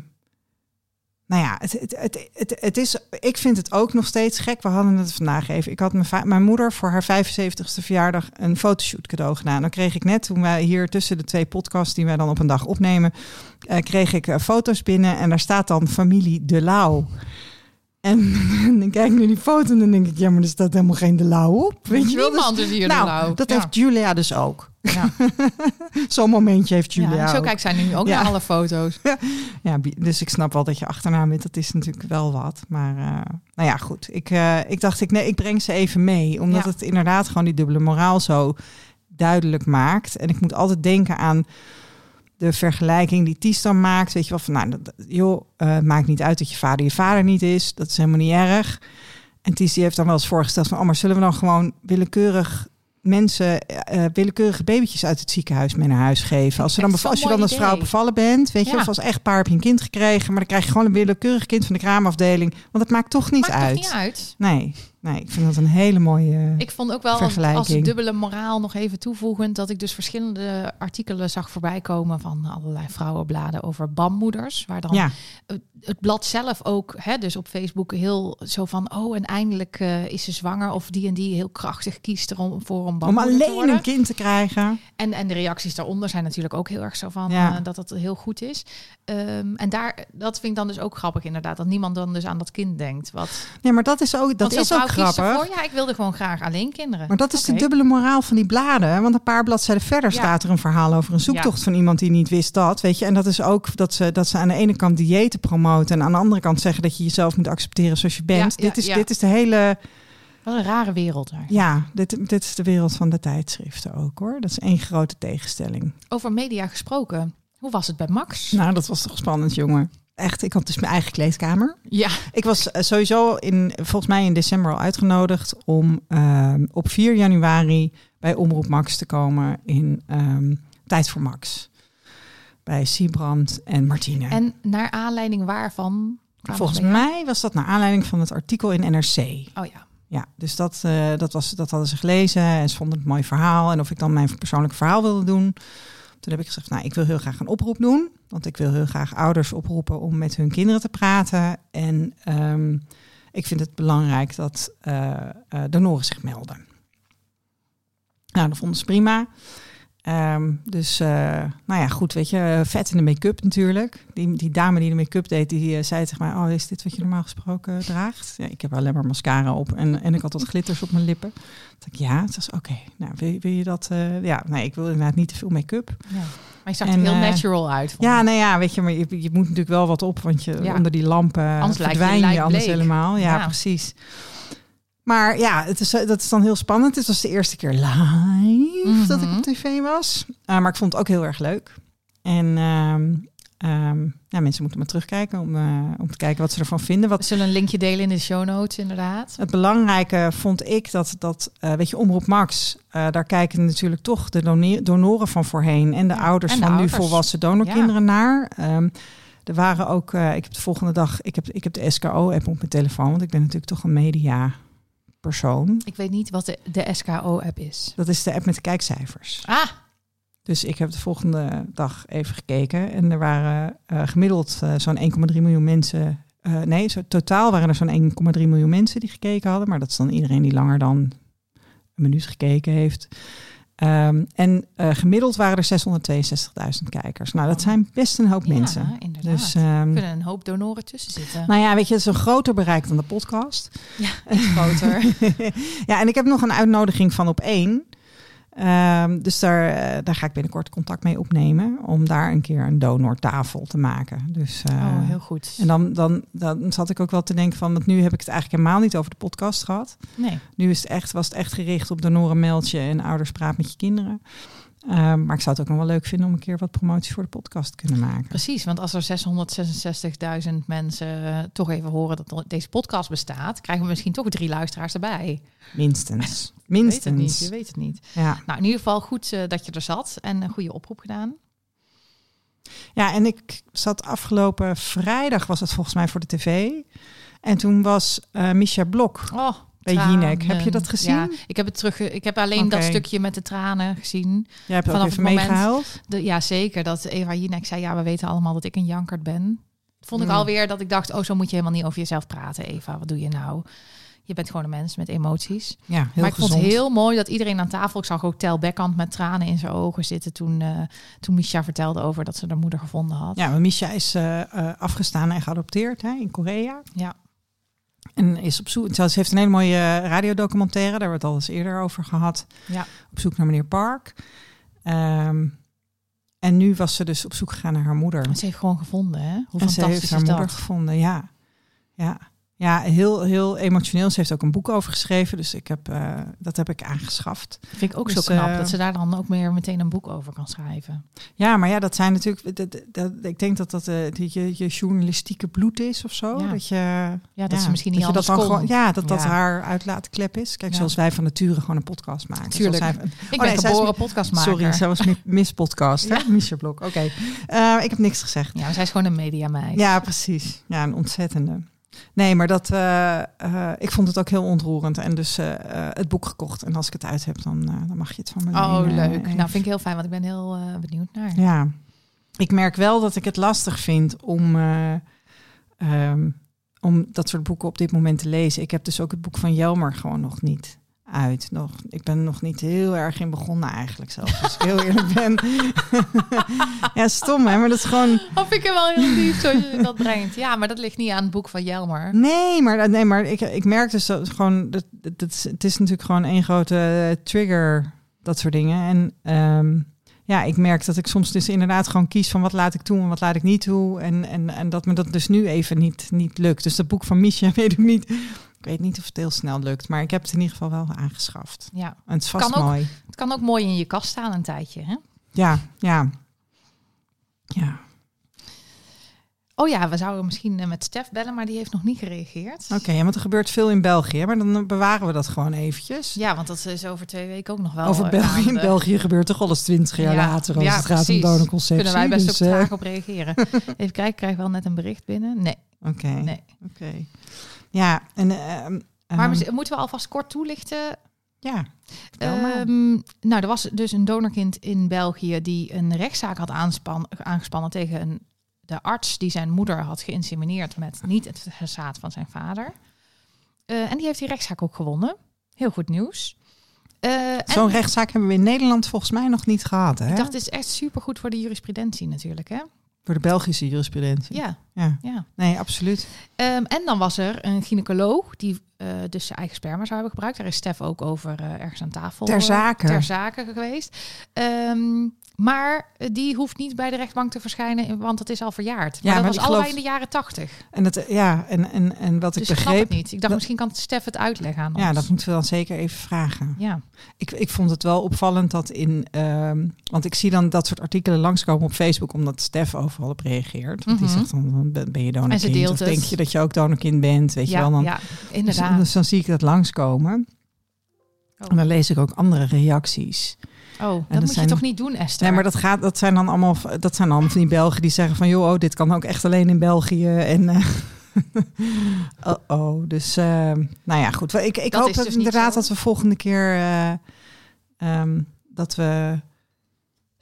nou ja, het, het, het, het, het is, ik vind het ook nog steeds gek. We hadden het vandaag even. Ik had mijn, mijn moeder voor haar 75ste verjaardag een fotoshoot cadeau gedaan. Dan kreeg ik net, toen wij hier tussen de twee podcasts die wij dan op een dag opnemen, eh, kreeg ik eh, foto's binnen en daar staat dan familie De Lauw. En <laughs> dan kijk ik naar die foto en dan denk ik, ja, maar er staat helemaal geen De Lauw op. Weet je wel? Dus- is hier nou, de lauw. dat Ja. heeft Julia dus ook. Ja. <laughs> Zo'n momentje heeft Julia Ja, zo ook. kijkt zij nu ook Ja. naar alle foto's. <laughs> Ja, dus ik snap wel dat je achternaam bent. Dat is natuurlijk wel wat. Maar eh, nou ja, goed. Ik, eh, ik dacht, ik, nee, ik breng ze even mee. Omdat Ja. het inderdaad gewoon die dubbele moraal zo duidelijk maakt. En ik moet altijd denken aan de vergelijking die Ties dan maakt. Weet je wel, van nou, dat, joh, eh, maakt niet uit dat je vader je vader niet is. Dat is helemaal niet erg. En Ties die heeft dan wel eens voorgesteld van... oh, maar zullen we dan gewoon willekeurig mensen... eh, willekeurige babytjes uit het ziekenhuis mee naar huis geven? Als, ze dan als je dan als vrouw idee. bevallen bent, weet je... Ja. of als echtpaar heb je een kind gekregen... maar dan krijg je gewoon een willekeurig kind van de kraamafdeling. Want het maakt toch niet Maakt uit. toch niet uit? Nee, nee, ik vind dat een hele mooie... Ik vond ook wel als, dubbele moraal nog even toevoegend dat ik dus verschillende artikelen zag voorbij komen van allerlei vrouwenbladen over bammoeders, waar dan ja, het, blad zelf ook, hè, dus op Facebook heel zo van, oh en eindelijk eh, is ze zwanger of die en die heel krachtig kiest erom voor een om bammoeder te alleen worden. een kind te krijgen. En, en de reacties daaronder zijn natuurlijk ook heel erg zo van Ja. eh, dat het heel goed is. Ehm, en daar, dat vind ik dan dus ook grappig inderdaad, dat niemand dan dus aan dat kind denkt. Wat, Nee, maar dat is ook, dat is ook grappig. ervoor, ja, ik wilde gewoon graag alleen kinderen. Maar dat is de dubbele moraal van die bladen. Want een paar bladzijden verder Ja. staat er een verhaal over een zoektocht van iemand die niet wist dat. Weet je, en dat is ook dat ze, dat ze aan de ene kant diëten promoten en aan de andere kant zeggen dat je jezelf moet accepteren zoals je bent. Ja, ja, dit, is, ja. dit is de hele. Wat een rare wereld eigenlijk. Ja, dit, dit is de wereld van de tijdschriften ook hoor. Dat is één grote tegenstelling. Over media gesproken. Hoe was het bij Max? Nou, dat was toch spannend, jongen. Echt, ik had dus mijn eigen kleedkamer. Ja, Ik was eh, sowieso in, volgens mij in december al uitgenodigd om ehm, op 4 januari bij Omroep Max te komen in ehm, Tijd voor Max. Bij Siebrand en Martine. en naar aanleiding waarvan? volgens mij was dat naar aanleiding van het artikel in NRC. Oh ja. Ja, dus dat, eh, dat, was, dat hadden ze gelezen en ze vonden het een mooi verhaal. En of ik dan mijn persoonlijke verhaal wilde doen. Toen heb ik gezegd, nou, ik wil heel graag een oproep doen. Want ik wil heel graag ouders oproepen om met hun kinderen te praten. En ehm, ik vind het belangrijk dat uh, uh, donoren zich melden. Nou, dat vonden ze prima. Um, dus, uh, nou ja, goed, weet je, vet in de make-up natuurlijk. Die, die dame die de make-up deed, die uh, zei tegen mij... oh, is dit wat je normaal gesproken draagt? Ja, ik heb alleen maar mascara op en, en ik had wat glitters op mijn lippen. Toen dacht ik, ja, het was oké. Nou, wil, wil, je dat? Uh, ja, nee, ik wil inderdaad niet te veel make-up. Ja. Maar je zag er heel natural uit. Ja, nou ja, weet je, maar je, je moet natuurlijk wel wat op... want je, ja. onder die lampen anders verdwijn je, je anders helemaal. Ja, ja, precies. Maar ja, het is, dat is dan heel spannend. Het was de eerste keer live mm -hmm. dat ik op tv was. Uh, maar ik vond het ook heel erg leuk. En um, um, ja, mensen moeten maar terugkijken om, uh, om te kijken wat ze ervan vinden. Wat... We zullen een linkje delen in de show notes, inderdaad. Het belangrijke vond ik dat, dat uh, weet je, Omroep Max, daar kijken natuurlijk toch de donoren van voorheen en de ja, ouders en de van ouders. nu volwassen donorkinderen ja. naar. Um, er waren ook, ik heb de volgende dag, ik heb, ik heb de SKO-app op mijn telefoon, want ik ben natuurlijk toch een media persoon. Ik weet niet wat de, de SKO-app is. Dat is de app met de kijkcijfers. Ah! Dus ik heb de volgende dag even gekeken. En er waren uh, gemiddeld uh, zo'n 1,3 miljoen mensen. Uh, nee, zo, totaal waren er zo'n 1,3 miljoen mensen die gekeken hadden. Maar dat is dan iedereen die langer dan een minuut gekeken heeft. Um, en uh, gemiddeld waren er 662.000 kijkers. Nou, dat zijn best een hoop ja, mensen. Inderdaad. Dus, um, er kunnen een hoop donoren tussen zitten. Nou ja, weet je, het is een groter bereik dan de podcast. Ja, groter. <laughs> ja, en ik heb nog een uitnodiging van op één. Um, dus daar, uh, daar ga ik binnenkort contact mee opnemen. Om daar een keer een donortafel te maken. Dus, uh, oh, heel goed. En dan, dan, dan zat ik ook wel te denken van... Want nu heb ik het eigenlijk helemaal niet over de podcast gehad. Nee. Nu is het echt, was het echt gericht op donorenmeldje en ouders praat met je kinderen. Um, maar ik zou het ook nog wel leuk vinden om een keer wat promoties voor de podcast te kunnen maken. Precies, want als er 666.000 mensen uh, toch even horen dat deze podcast bestaat, krijgen we misschien toch drie luisteraars erbij. Minstens. Minstens. Je weet het niet. Je weet het niet. Ja. Nou, in ieder geval goed uh, dat je er zat en een goede oproep gedaan. Ja, en ik zat afgelopen vrijdag, was het volgens mij voor de tv. En toen was uh, Misha Blok. Oh, bij Jinek. Heb je dat gezien? Ja, ik heb het terug. Ik heb alleen okay. dat stukje met de tranen gezien. Jij hebt Vanaf ook even meegehaald? Ja, zeker. Dat Eva Jinek zei: Ja, we weten allemaal dat ik een jankert ben. Vond ik mm. alweer dat ik dacht: Oh, zo moet je helemaal niet over jezelf praten, Eva. Wat doe je nou? Je bent gewoon een mens met emoties. Ja, heel maar ik gezond. vond het heel mooi dat iedereen aan tafel... Ik zag ook Tel met tranen in zijn ogen zitten... toen, uh, toen Misha vertelde over dat ze haar moeder gevonden had. Ja, maar Misha is uh, uh, afgestaan en geadopteerd hè, in Korea. Ja. En is op zoek. Ze heeft een hele mooie radiodocumentaire, daar wordt al eens eerder over gehad. Ja. Op zoek naar meneer Park. Um, en nu was ze dus op zoek gegaan naar haar moeder. Ze heeft gewoon gevonden, hè? Hoe en fantastisch ze heeft haar is moeder dat? gevonden, ja. Ja. Ja, heel, heel emotioneel. Ze heeft ook een boek over geschreven, dus ik heb, uh, dat heb ik aangeschaft. Vind ik ook dus, zo knap, uh, dat ze daar dan ook meer meteen een boek over kan schrijven. Ja, maar ja, dat zijn natuurlijk... Dat, dat, ik denk dat dat uh, je, je journalistieke bloed is of zo. Ja. Dat je, ja, dat ze misschien niet dat dat dan kon. gewoon, Ja, dat dat Ja. haar uitlaatklep is. Kijk, zoals wij van nature gewoon een podcast maken. Tuurlijk. Zij- Ik Oh, ben nee, geboren mi- podcastmaker. Sorry, zij was mi- <laughs> Miss Podcast, hè? Ja. Misha Blok, oké. Eh, ik heb niks gezegd. Ja, maar zij is gewoon een mediameid. Ja, precies. Ja, een ontzettende. Nee, maar dat, eh, eh, ik vond het ook heel ontroerend. En dus eh, het boek gekocht. En als ik het uit heb, dan, dan mag je het van me Oh, lenen, leuk. Nou, vind ik heel fijn, want ik ben heel benieuwd naar. Ja, ik merk wel dat ik het lastig vind om, eh, ehm, om dat soort boeken op dit moment te lezen. Ik heb dus ook het boek van Jelmer gewoon nog niet uit. Nog, ik ben nog niet heel erg in begonnen eigenlijk zelf, als ik heel eerlijk ben. <laughs> ja, stom hè, maar dat is gewoon... Vind ik wel heel lief zoals je dat brengt. Ja, maar dat ligt niet aan het boek van Jelmer. Nee, maar, nee, maar ik, ik merk dus dat gewoon... Dat, dat, het is natuurlijk gewoon één grote trigger, dat soort dingen. En ehm, ja, ik merk dat ik soms dus inderdaad gewoon kies van wat laat ik toe en wat laat ik niet toe. En, en, en dat me dat dus nu even niet, niet lukt. Dus dat boek van Misha <laughs> weet ik niet. Ik weet niet of het heel snel lukt, maar ik heb het in ieder geval wel aangeschaft. Ja, En het is vast Kan ook. mooi. het kan ook mooi in je kast staan een tijdje, hè? Ja, ja. Ja, Oh ja, we zouden misschien eh, met Stef bellen, maar die heeft nog niet gereageerd. oké. want er gebeurt veel in België, maar dan bewaren we dat gewoon eventjes. Ja, want dat is over twee weken ook nog wel. Over eh, België. In. België gebeurt toch alles twintig jaar Ja, later als ja, het gaat om donorconceptie. Kunnen wij best dus, ook eh, traag op reageren. <laughs> Even kijken, krijg ik wel net een bericht binnen? Nee, Oké, nee. oké. Ja, en Maar mis- moeten we alvast kort toelichten? ja. Ehm, nou, er was dus een donorkind in België die een rechtszaak had aangespannen tegen een, de arts die zijn moeder had geïnsemineerd met niet het zaad van zijn vader. Eh, en die heeft die rechtszaak ook gewonnen. Heel goed nieuws. Eh, en Zo'n rechtszaak hebben we in Nederland volgens mij nog niet gehad. Hè? ik dacht, is echt supergoed voor de jurisprudentie natuurlijk, hè? Voor de Belgische jurisprudentie. Ja, ja. ja. Nee, absoluut. Ehm, en dan was er een gynaecoloog die eh, dus zijn eigen sperma zou hebben gebruikt. Daar is Stef ook over eh, ergens aan tafel Ter eh, zake. ter zake geweest. Ehm, maar die hoeft niet bij de rechtbank te verschijnen, want het is al verjaard. Ja, maar dat maar was ik allebei in de jaren tachtig. En, het, ja, en, en, en wat Dus ik ik snap begreep... het niet. Ik dacht, dat- misschien kan Stef het uitleggen aan ons. Ja, dat moeten we dan zeker even vragen. Ja, Ik, ik vond het wel opvallend dat in... ehm, want ik zie dan dat soort artikelen langskomen op Facebook... omdat Stef overal op reageert. Want Mhm. die zegt dan, ben ben je En ze donorkind? deelt Of denk je dat je ook donorkind bent? Weet je wel, dan, ja inderdaad. dus dan zie ik dat langskomen. Oh. En dan lees ik ook andere reacties. oh, dat dat moet zijn- je toch niet doen, Esther? Nee, maar dat, gaat, dat zijn dan allemaal, dat zijn allemaal van die Belgen die zeggen van... joh, oh, dit kan ook echt alleen in België. En, eh, <laughs> oh, oh, dus eh, nou ja, goed. Ik, ik Dat hoop dus inderdaad zo. dat we volgende keer... eh, ehm, dat we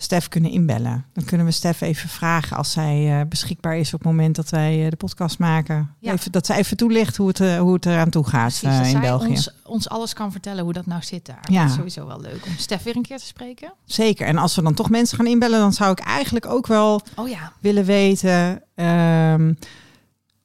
Stef kunnen inbellen. Dan kunnen we Stef even vragen als zij eh, beschikbaar is... op het moment dat wij eh, de podcast maken. Ja. Even, dat ze even toelicht hoe het, eh, hoe het eraan toe gaat Precies, in zij België. ons, ons alles kan vertellen hoe dat nou zit daar. Ja. Dat is sowieso wel leuk om Stef weer een keer te spreken. Zeker. En als we dan toch mensen gaan inbellen... dan zou ik eigenlijk ook wel... Oh ja, willen weten ehm,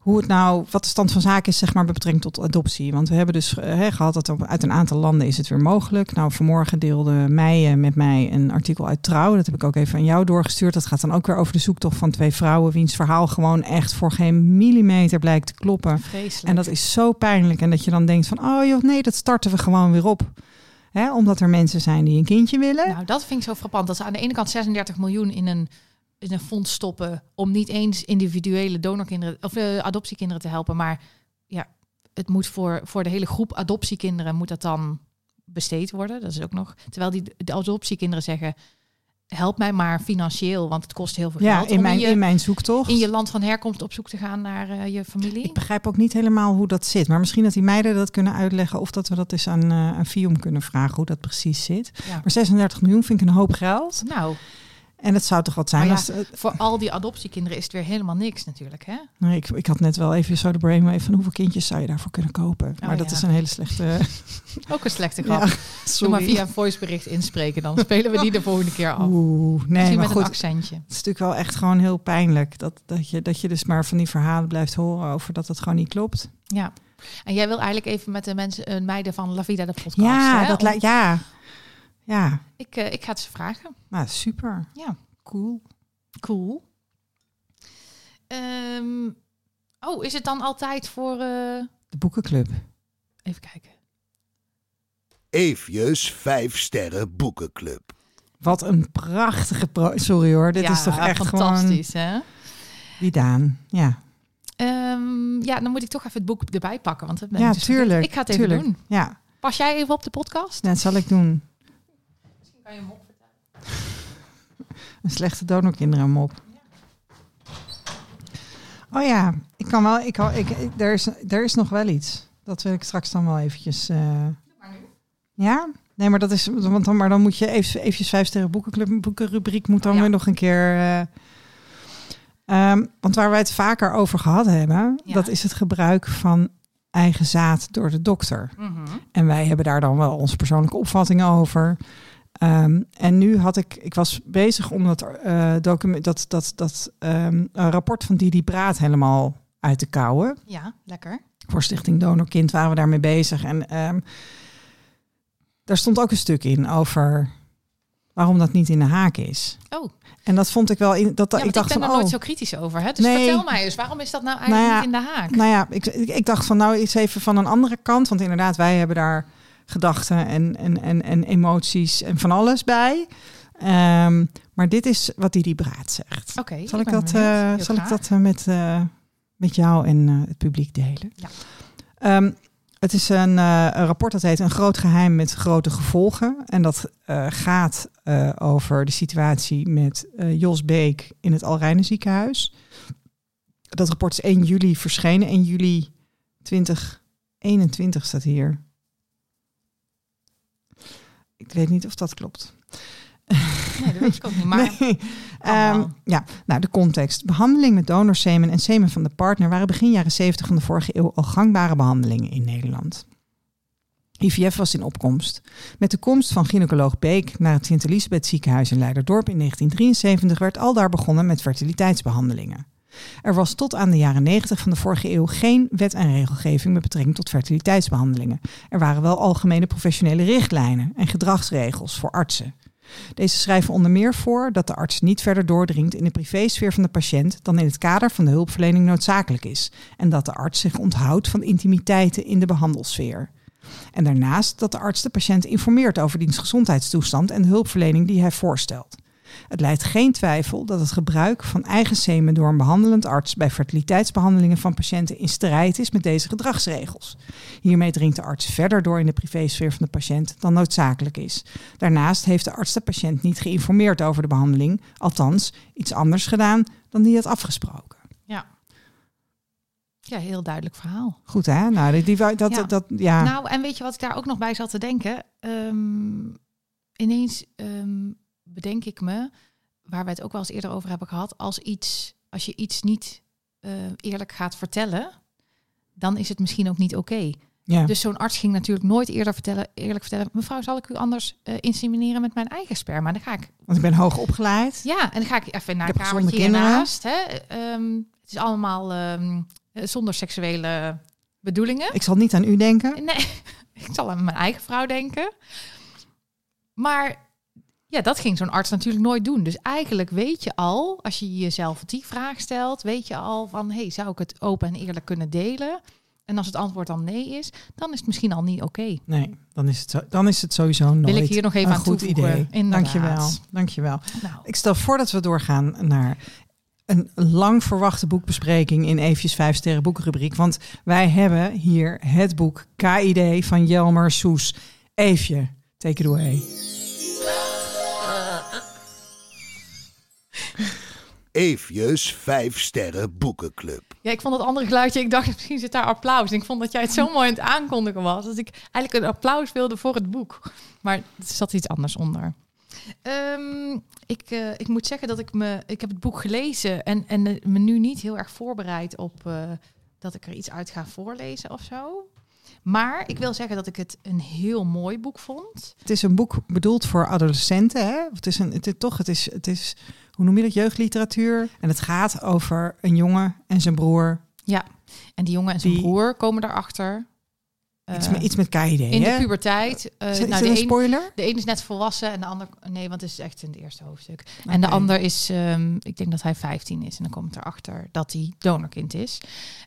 hoe het nou, wat de stand van zaken is, zeg maar, met betrekking tot adoptie. Want we hebben dus eh, gehad dat uit een aantal landen is het weer mogelijk. Nou, vanmorgen deelde Meijen met mij een artikel uit Trouw. Dat heb ik ook even aan jou doorgestuurd. Dat gaat dan ook weer over de zoektocht van twee vrouwen, wiens verhaal gewoon echt voor geen millimeter blijkt te kloppen. vreselijk. En dat is zo pijnlijk. En dat je dan denkt van, oh joh, nee, dat starten we gewoon weer op. Omdat er mensen zijn die een kindje willen. Nou, dat vind ik zo frappant. Dat ze aan de ene kant 36 miljoen in een, in een fonds stoppen... om niet eens individuele donorkinderen of eh, adoptiekinderen te helpen. Maar ja, het moet voor, voor de hele groep adoptiekinderen moet dat dan besteed worden. Dat is ook nog... Terwijl die de adoptiekinderen zeggen... help mij maar financieel, want het kost heel veel ja, geld... in om mijn, in, je, in mijn zoektocht. in je land van herkomst op zoek te gaan naar eh, je familie. Ik begrijp ook niet helemaal hoe dat zit. Maar misschien dat die meiden dat kunnen uitleggen. Of dat we dat eens aan, eh aan Fium kunnen vragen hoe dat precies zit. Ja. Maar 36 miljoen vind ik een hoop geld. Nou, En het zou toch wat zijn als... ja, voor al die adoptiekinderen is het weer helemaal niks natuurlijk, hè? nee, ik, ik had net wel even zo de brainwave van hoeveel kindjes zou je daarvoor kunnen kopen. maar dat Oh, ja. is een hele slechte... <laughs> Ook een slechte grap. ja, Doe <laughs> maar via een voicebericht inspreken, dan spelen we die de volgende keer af. Oeh, nee, Misschien maar met goed. een accentje. Het is natuurlijk wel echt gewoon heel pijnlijk. Dat, dat, je, dat je dus maar van die verhalen blijft horen over dat het gewoon niet klopt. Ja. En jij wil eigenlijk even met de mensen, eh, meiden van La Vida de podcast. ja, hè? dat lijkt... Ja. Ja. ik, eh, ik ga het ze vragen. Nou, super. Ja, Cool. cool. Ehm, oh, is het dan altijd voor... eh, De boekenclub. Even kijken. Eefjes 5 sterren boekenclub. Wat een prachtige pro. Sorry hoor, dit ja, is toch echt gewoon fantastisch, hè? wie Daan. Ja, Ehm, ja, dan moet ik toch even het boek erbij pakken. Want dat ben ik ja dus vergeten. tuurlijk. Ik ga het even tuurlijk. doen. Ja, Pas jij even op de podcast? dat zal ik doen. Kan je hem op. <laughs> Een slechte donorkinderen mop. Oh ja, ik kan wel. Ik, ik, ik- er, is, er is nog wel iets. Dat wil ik straks dan wel eventjes. eh, ja? Nee, maar dat is. Want dan, maar dan moet je even, eventjes vijf sterren boekenclub boekenrubriek moet dan Oh ja. weer nog een keer. ehm, want waar wij het vaker over gehad hebben, Ja. dat is het gebruik van eigen zaad door de dokter. Mhm. En wij hebben daar dan wel onze persoonlijke opvattingen over. Ehm, en nu had ik, ik was bezig om dat, eh, document, dat, dat, dat ehm, eh, rapport van Didi Braat helemaal uit te kouwen. Ja, lekker. Voor Stichting Donorkind waren we daarmee bezig. En ehm, daar stond ook een stuk in over waarom dat niet in de haak is. Oh, En dat vond ik wel, in, dat, ja, ik dacht ik ben van, er nooit oh, zo kritisch over. Hè? Dus Nee. vertel mij eens, waarom is dat nou eigenlijk Nou ja, niet in de haak? Nou ja, ik, ik, ik dacht van nou iets even van een andere kant. Want inderdaad, wij hebben daar gedachten en, en, en, en emoties en van alles bij. Ehm, maar dit is wat Didi Braat zegt. Oké, zal ik, dat, eh, zal ik dat eh, met, eh, met jou en het publiek delen? Ja. Ehm, het is een, een rapport dat heet Een groot geheim met grote gevolgen. En dat gaat over de situatie met Jos Beek in het Alrijnen ziekenhuis. Dat rapport is 1 juli verschenen, 1 juli 21 staat hier. Ik weet niet of dat klopt. Nee, dat weet ik ook niet. Maar <laughs> Nee. Ehm, ja, nou de context. Behandeling met donorsemen en semen van de partner waren begin jaren 70 van de vorige eeuw al gangbare behandelingen in Nederland. IVF was in opkomst. Met de komst van gynaecoloog Beek naar het Sint-Elisabeth ziekenhuis in Leiderdorp in 1973 werd aldaar begonnen met fertiliteitsbehandelingen. Er was tot aan de jaren 90 van de vorige eeuw geen wet en regelgeving met betrekking tot fertiliteitsbehandelingen. Er waren wel algemene professionele richtlijnen en gedragsregels voor artsen. Deze schrijven onder meer voor dat de arts niet verder doordringt in de privésfeer van de patiënt dan in het kader van de hulpverlening noodzakelijk is. En dat de arts zich onthoudt van intimiteiten in de behandelsfeer. En daarnaast dat de arts de patiënt informeert over diens gezondheidstoestand en de hulpverlening die hij voorstelt. Het leidt geen twijfel dat het gebruik van eigen semen door een behandelend arts bij fertiliteitsbehandelingen van patiënten in strijd is met deze gedragsregels. Hiermee dringt de arts verder door in de privésfeer van de patiënt dan noodzakelijk is. Daarnaast heeft de arts de patiënt niet geïnformeerd over de behandeling, althans iets anders gedaan dan die had afgesproken. ja. Ja, heel duidelijk verhaal. Goed hè? Nou, die, die, dat, Ja. dat, ja. Nou, en weet je wat ik daar ook nog bij zat te denken? Ehm, ineens ehm, bedenk ik me, waar we het ook wel eens eerder over hebben gehad, als iets, als je iets niet eh, eerlijk gaat vertellen, dan is het misschien ook niet oké. ja. Dus zo'n arts ging natuurlijk nooit eerder vertellen, eerlijk vertellen, mevrouw, zal ik u anders eh, insemineren met mijn eigen sperma? Dan ga ik, Want ik ben hoog opgeleid. ja, en dan ga ik even naar Ik een kamertje hiernaast. Hè? Ehm, het is allemaal ehm, eh, zonder seksuele bedoelingen. Ik zal niet aan u denken. Nee, <laughs> ik zal aan mijn eigen vrouw denken. Maar ja, dat ging zo'n arts natuurlijk nooit doen. Dus eigenlijk weet je al, als je jezelf die vraag stelt, weet je al van, hey, zou ik het open en eerlijk kunnen delen? En als het antwoord dan nee is, dan is het misschien al niet oké. Nee, dan is het, zo, dan is het sowieso nooit Wil ik hier nog even een aan goed toevoegen. idee. Inderdaad. Dankjewel. Dankjewel. Nou, Ik stel voor dat we doorgaan naar een lang verwachte boekbespreking in Eefjes 5 Sterren boekrubriek. Want wij hebben hier het boek KID van Jelmer Soes. Eefje, take it away. <laughs> Eefjes 5 Sterren Boekenclub. ja, ik vond dat andere geluidje, ik dacht <laughs> misschien zit daar applaus. En ik vond dat jij het zo mooi aan het aankondigen was. Dat ik eigenlijk een applaus wilde voor het boek. Maar er zat iets anders onder. Ehm, ik, eh, ik moet zeggen dat ik me, ik heb het boek gelezen en, en me nu niet heel erg voorbereid op eh, dat ik er iets uit ga voorlezen of zo. Maar ik wil zeggen dat ik het een heel mooi boek vond. Het is een boek bedoeld voor adolescenten. Hè? Het is een, het is toch, het is, het is, hoe noem je dat, jeugdliteratuur. En het gaat over een jongen en zijn broer. En die jongen en zijn Die- broer komen daarachter. Iets, met, iets met in de hè? puberteit. Eh, Is, is nou, dat de een een, spoiler? De een is net volwassen en de ander... Nee, want het is echt in het eerste hoofdstuk. En de ander is, ehm, ik denk dat hij 15 is. En dan komt erachter dat hij donorkind is.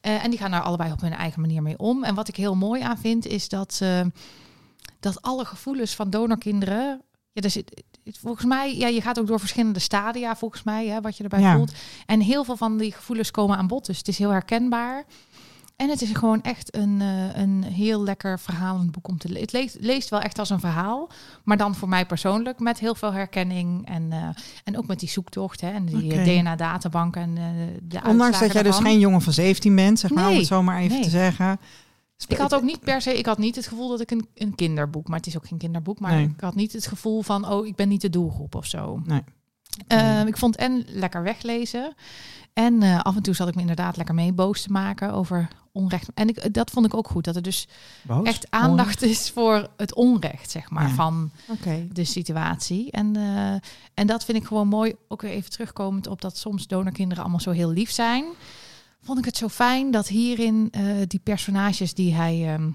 Eh, en die gaan daar allebei op hun eigen manier mee om. En wat ik heel mooi aan vind, is dat, eh, dat alle gevoelens van donorkinderen... Ja, er zit, volgens mij, ja, je gaat ook door verschillende stadia, volgens mij, hè, wat je erbij Ja. voelt. En heel veel van die gevoelens komen aan bod. Dus het is heel herkenbaar. En het is gewoon echt een, eh, een heel lekker verhalend boek om te lezen. Het leest, leest wel echt als een verhaal, maar dan voor mij persoonlijk met heel veel herkenning en, eh, en ook met die zoektocht hè, en die Oké. DNA-databanken en eh, de Ondanks dat jij dus geen jongen van 17 bent, zeg maar, om het zo maar even nee. te zeggen. Ik had ook niet per se, ik had niet het gevoel dat ik een, een kinderboek, maar het is ook geen kinderboek, maar Nee. ik had niet het gevoel van, oh, ik ben niet de doelgroep of zo. Nee. Ehm, ik vond en lekker weglezen. En eh, af en toe zat ik me inderdaad lekker mee boos te maken over onrecht. En ik, dat vond ik ook goed, dat er dus Boos? echt aandacht is voor het onrecht, zeg maar, Ja. van Oké. de situatie. En, eh, en dat vind ik gewoon mooi, ook weer even terugkomend op dat soms donorkinderen allemaal zo heel lief zijn. Vond ik het zo fijn dat hierin eh, die personages die hij ehm,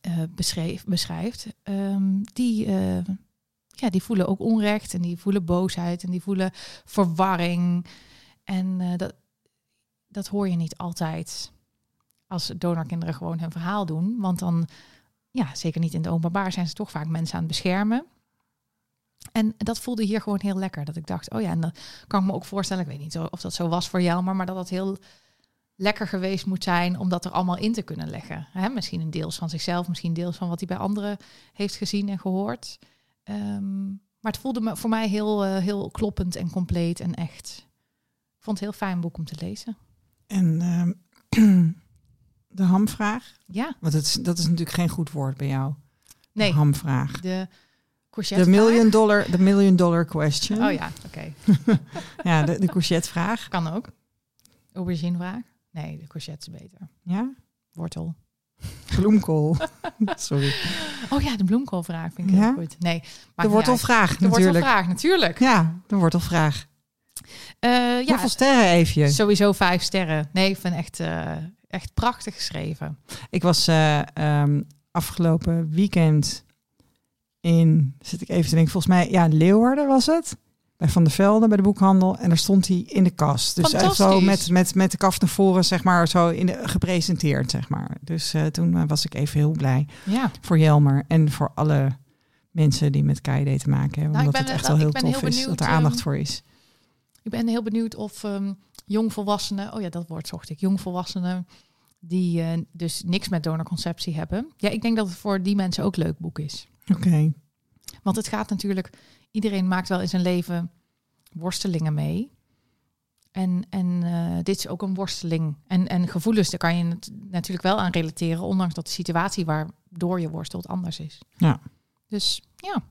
eh, beschreef, beschrijft, ehm, die, eh, ja, die voelen ook onrecht en die voelen boosheid en die voelen verwarring. En dat, dat hoor je niet altijd als donorkinderen gewoon hun verhaal doen. Want dan, ja, zeker niet in het openbaar, zijn ze toch vaak mensen aan het beschermen. En dat voelde hier gewoon heel lekker. Dat ik dacht, oh ja, en dan kan ik me ook voorstellen, ik weet niet of dat zo was voor jou, maar, maar dat dat heel lekker geweest moet zijn om dat er allemaal in te kunnen leggen. Hè? Misschien een deels van zichzelf, misschien deels van wat hij bij anderen heeft gezien en gehoord. Ehm, maar het voelde me voor mij heel, eh, heel kloppend en compleet en echt. Ik vond het heel fijn boek om te lezen. En ehm, <clears throat> de hamvraag? Ja, Want het is, dat is natuurlijk geen goed woord bij jou. nee. Hamvraag. De De million dollar, de million dollar question. Oh ja, oké. <laughs> Ja, de, de courgette vraag. Kan ook. Auberginevraag? Nee, de courgette is beter. Ja, Wortel. <laughs> bloemkool. <laughs> Sorry. Oh ja, de bloemkoolvraag vind ik Ja? heel goed. Nee, De wortelvraag. De natuurlijk. wortelvraag, natuurlijk. Ja, de wortelvraag. Eh, ja, Hoeveel sterren even? sowieso vijf sterren. Nee, ik vind echt, eh, echt prachtig geschreven. Ik was eh, ehm, afgelopen weekend in, zit ik even te denken, volgens mij, ja, Leeuwarden was het. Bij Van der Velde, bij de boekhandel. En daar stond hij in de kast. Dus echt zo met, met, met de kaft naar voren, zeg maar, zo in de, gepresenteerd, zeg maar. Dus eh, toen eh, was ik even heel blij Ja, voor Jelmer en voor alle mensen die met KID te maken hebben. Nou, omdat het echt wel- heel tof heel is dat er aandacht ehm, voor is. ik ben heel benieuwd of ehm, jongvolwassenen, oh ja, dat woord zocht ik, jongvolwassenen die eh, dus niks met donorconceptie hebben. Ja, ik denk dat het voor die mensen ook leuk boek is. Oké. Want het gaat natuurlijk, iedereen maakt wel in zijn leven worstelingen mee. En, en eh, dit is ook een worsteling. En, en gevoelens, daar kan je het natuurlijk wel aan relateren, ondanks dat de situatie waardoor je worstelt anders is. Ja. Dus ja,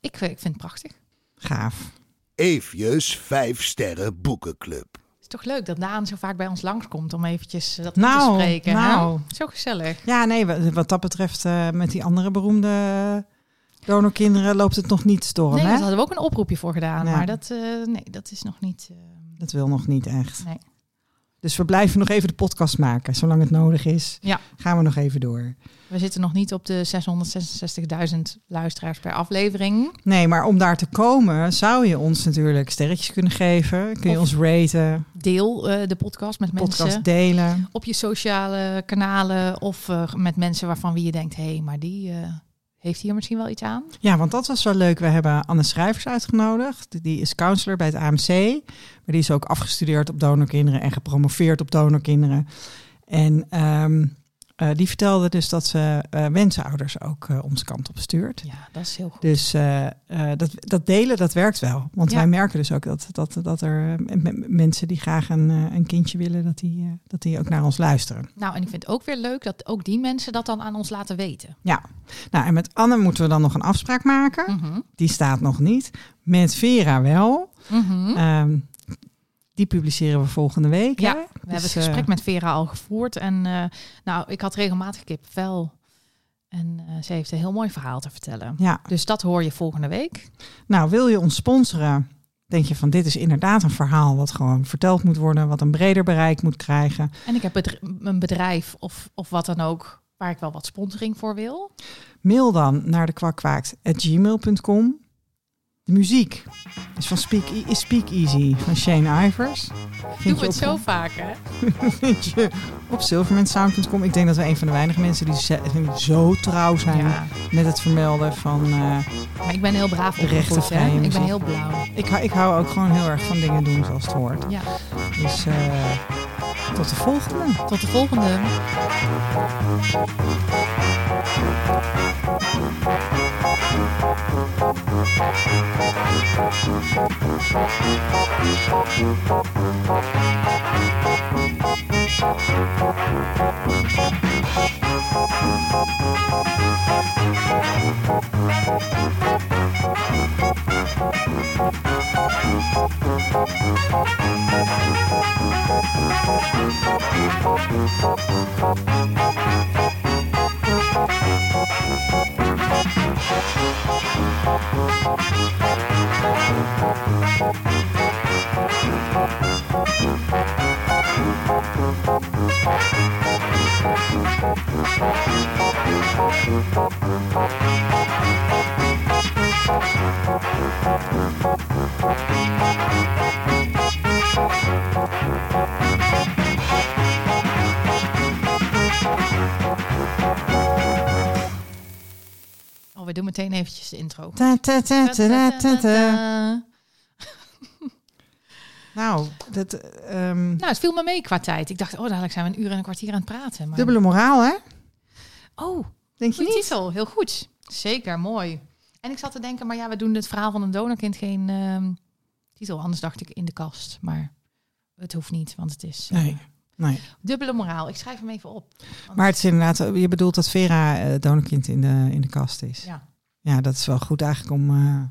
ik, ik vind het prachtig. Gaaf. Eefjes 5 sterren boekenclub. Het is toch leuk dat Daan zo vaak bij ons langskomt om eventjes eh, dat Nou, te spreken. nou. Hè? Zo gezellig. Ja, nee, wat, wat dat betreft eh, met die andere beroemde donorkinderen loopt het nog niet storm, Nee, daar hadden we ook een oproepje voor gedaan. Ja. Maar dat, eh, nee, dat is nog niet... eh, Dat wil nog niet echt. Nee. Dus we blijven nog even de podcast maken. Zolang het nodig is, Ja. gaan we nog even door. we zitten nog niet op de 666.000 luisteraars per aflevering. Nee, maar om daar te komen zou je ons natuurlijk sterretjes kunnen geven. Kun je Of ons raten, Deel eh, de podcast met podcast mensen delen. op je sociale kanalen of met mensen waarvan wie je denkt, hé, hey, maar die heeft hier misschien wel iets aan. Ja, want dat was wel leuk. We hebben Anne Schrijvers uitgenodigd. Die is counselor bij het AMC. Maar die is ook afgestudeerd op donorkinderen en gepromoveerd op donorkinderen. En ehm, eh, die vertelde dus dat ze eh wensenouders ook eh, onze kant op stuurt. Ja, dat is heel goed. Dus dat, dat delen, dat werkt wel. Want Ja. wij merken dus ook dat, dat, dat er mensen die graag een, een kindje willen, dat die, dat die ook naar ons luisteren. Nou, en ik vind het ook weer leuk dat ook die mensen dat dan aan ons laten weten. Ja, nou en met Anne moeten we dan nog een afspraak maken. Mhm. Die staat nog niet. Met Vera wel. Ehm, die publiceren we volgende week. Ja, hè? We hebben Dus, het gesprek eh, met Vera al gevoerd. En eh, nou, ik had regelmatig kipvel. En eh, ze heeft een heel mooi verhaal te vertellen. Ja, Dus dat hoor je volgende week. nou wil je ons sponsoren? Denk je van dit is inderdaad een verhaal wat gewoon verteld moet worden, wat een breder bereik moet krijgen. En ik heb een bedrijf of, of wat dan ook waar ik wel wat sponsoring voor wil. Mail dan naar de kwakwaakt@gmail.com. De muziek is van Speak, Speak Easy van Shane Ivers. Vind we het op- zo vaak, hè? <laughs> vind je op silvermansound.com. Ik denk dat we een van de weinige mensen die zo trouw zijn Ja, met het vermelden van. eh, maar ik ben heel braaf De rechte opgevoed, hè? vrije Ik ben heel blauw. ik, hou- ik hou ook gewoon heel erg van dingen doen zoals het hoort. Ja, Dus eh, tot de volgende. tot de volgende. Oh, we doen meteen eventjes de intro. Ta, ta, ta. <laughs> Nou, dat, ehm, Nou, het viel me mee qua tijd. Ik dacht, oh, dadelijk zijn we een uur en een kwartier aan het praten. Maar... dubbele moraal, hè? Oh, Denk je niet? titel. Heel goed. Zeker, mooi. En ik zat te denken, maar ja, we doen het verhaal van een donorkind geen ehm, titel. Anders dacht ik in de kast. Maar het hoeft niet, want het is... eh, Nee. Nee. Dubbele moraal. Ik schrijf hem even op. Want- Maar het is inderdaad, je bedoelt dat Vera eh donorkind in de, in de kast is. ja. Ja, dat is wel goed eigenlijk om eh,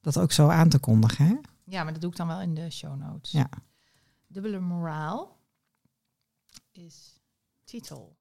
dat ook zo aan te kondigen. Hè? ja, maar dat doe ik dan wel in de show notes. Ja. Dubbele moraal is titel.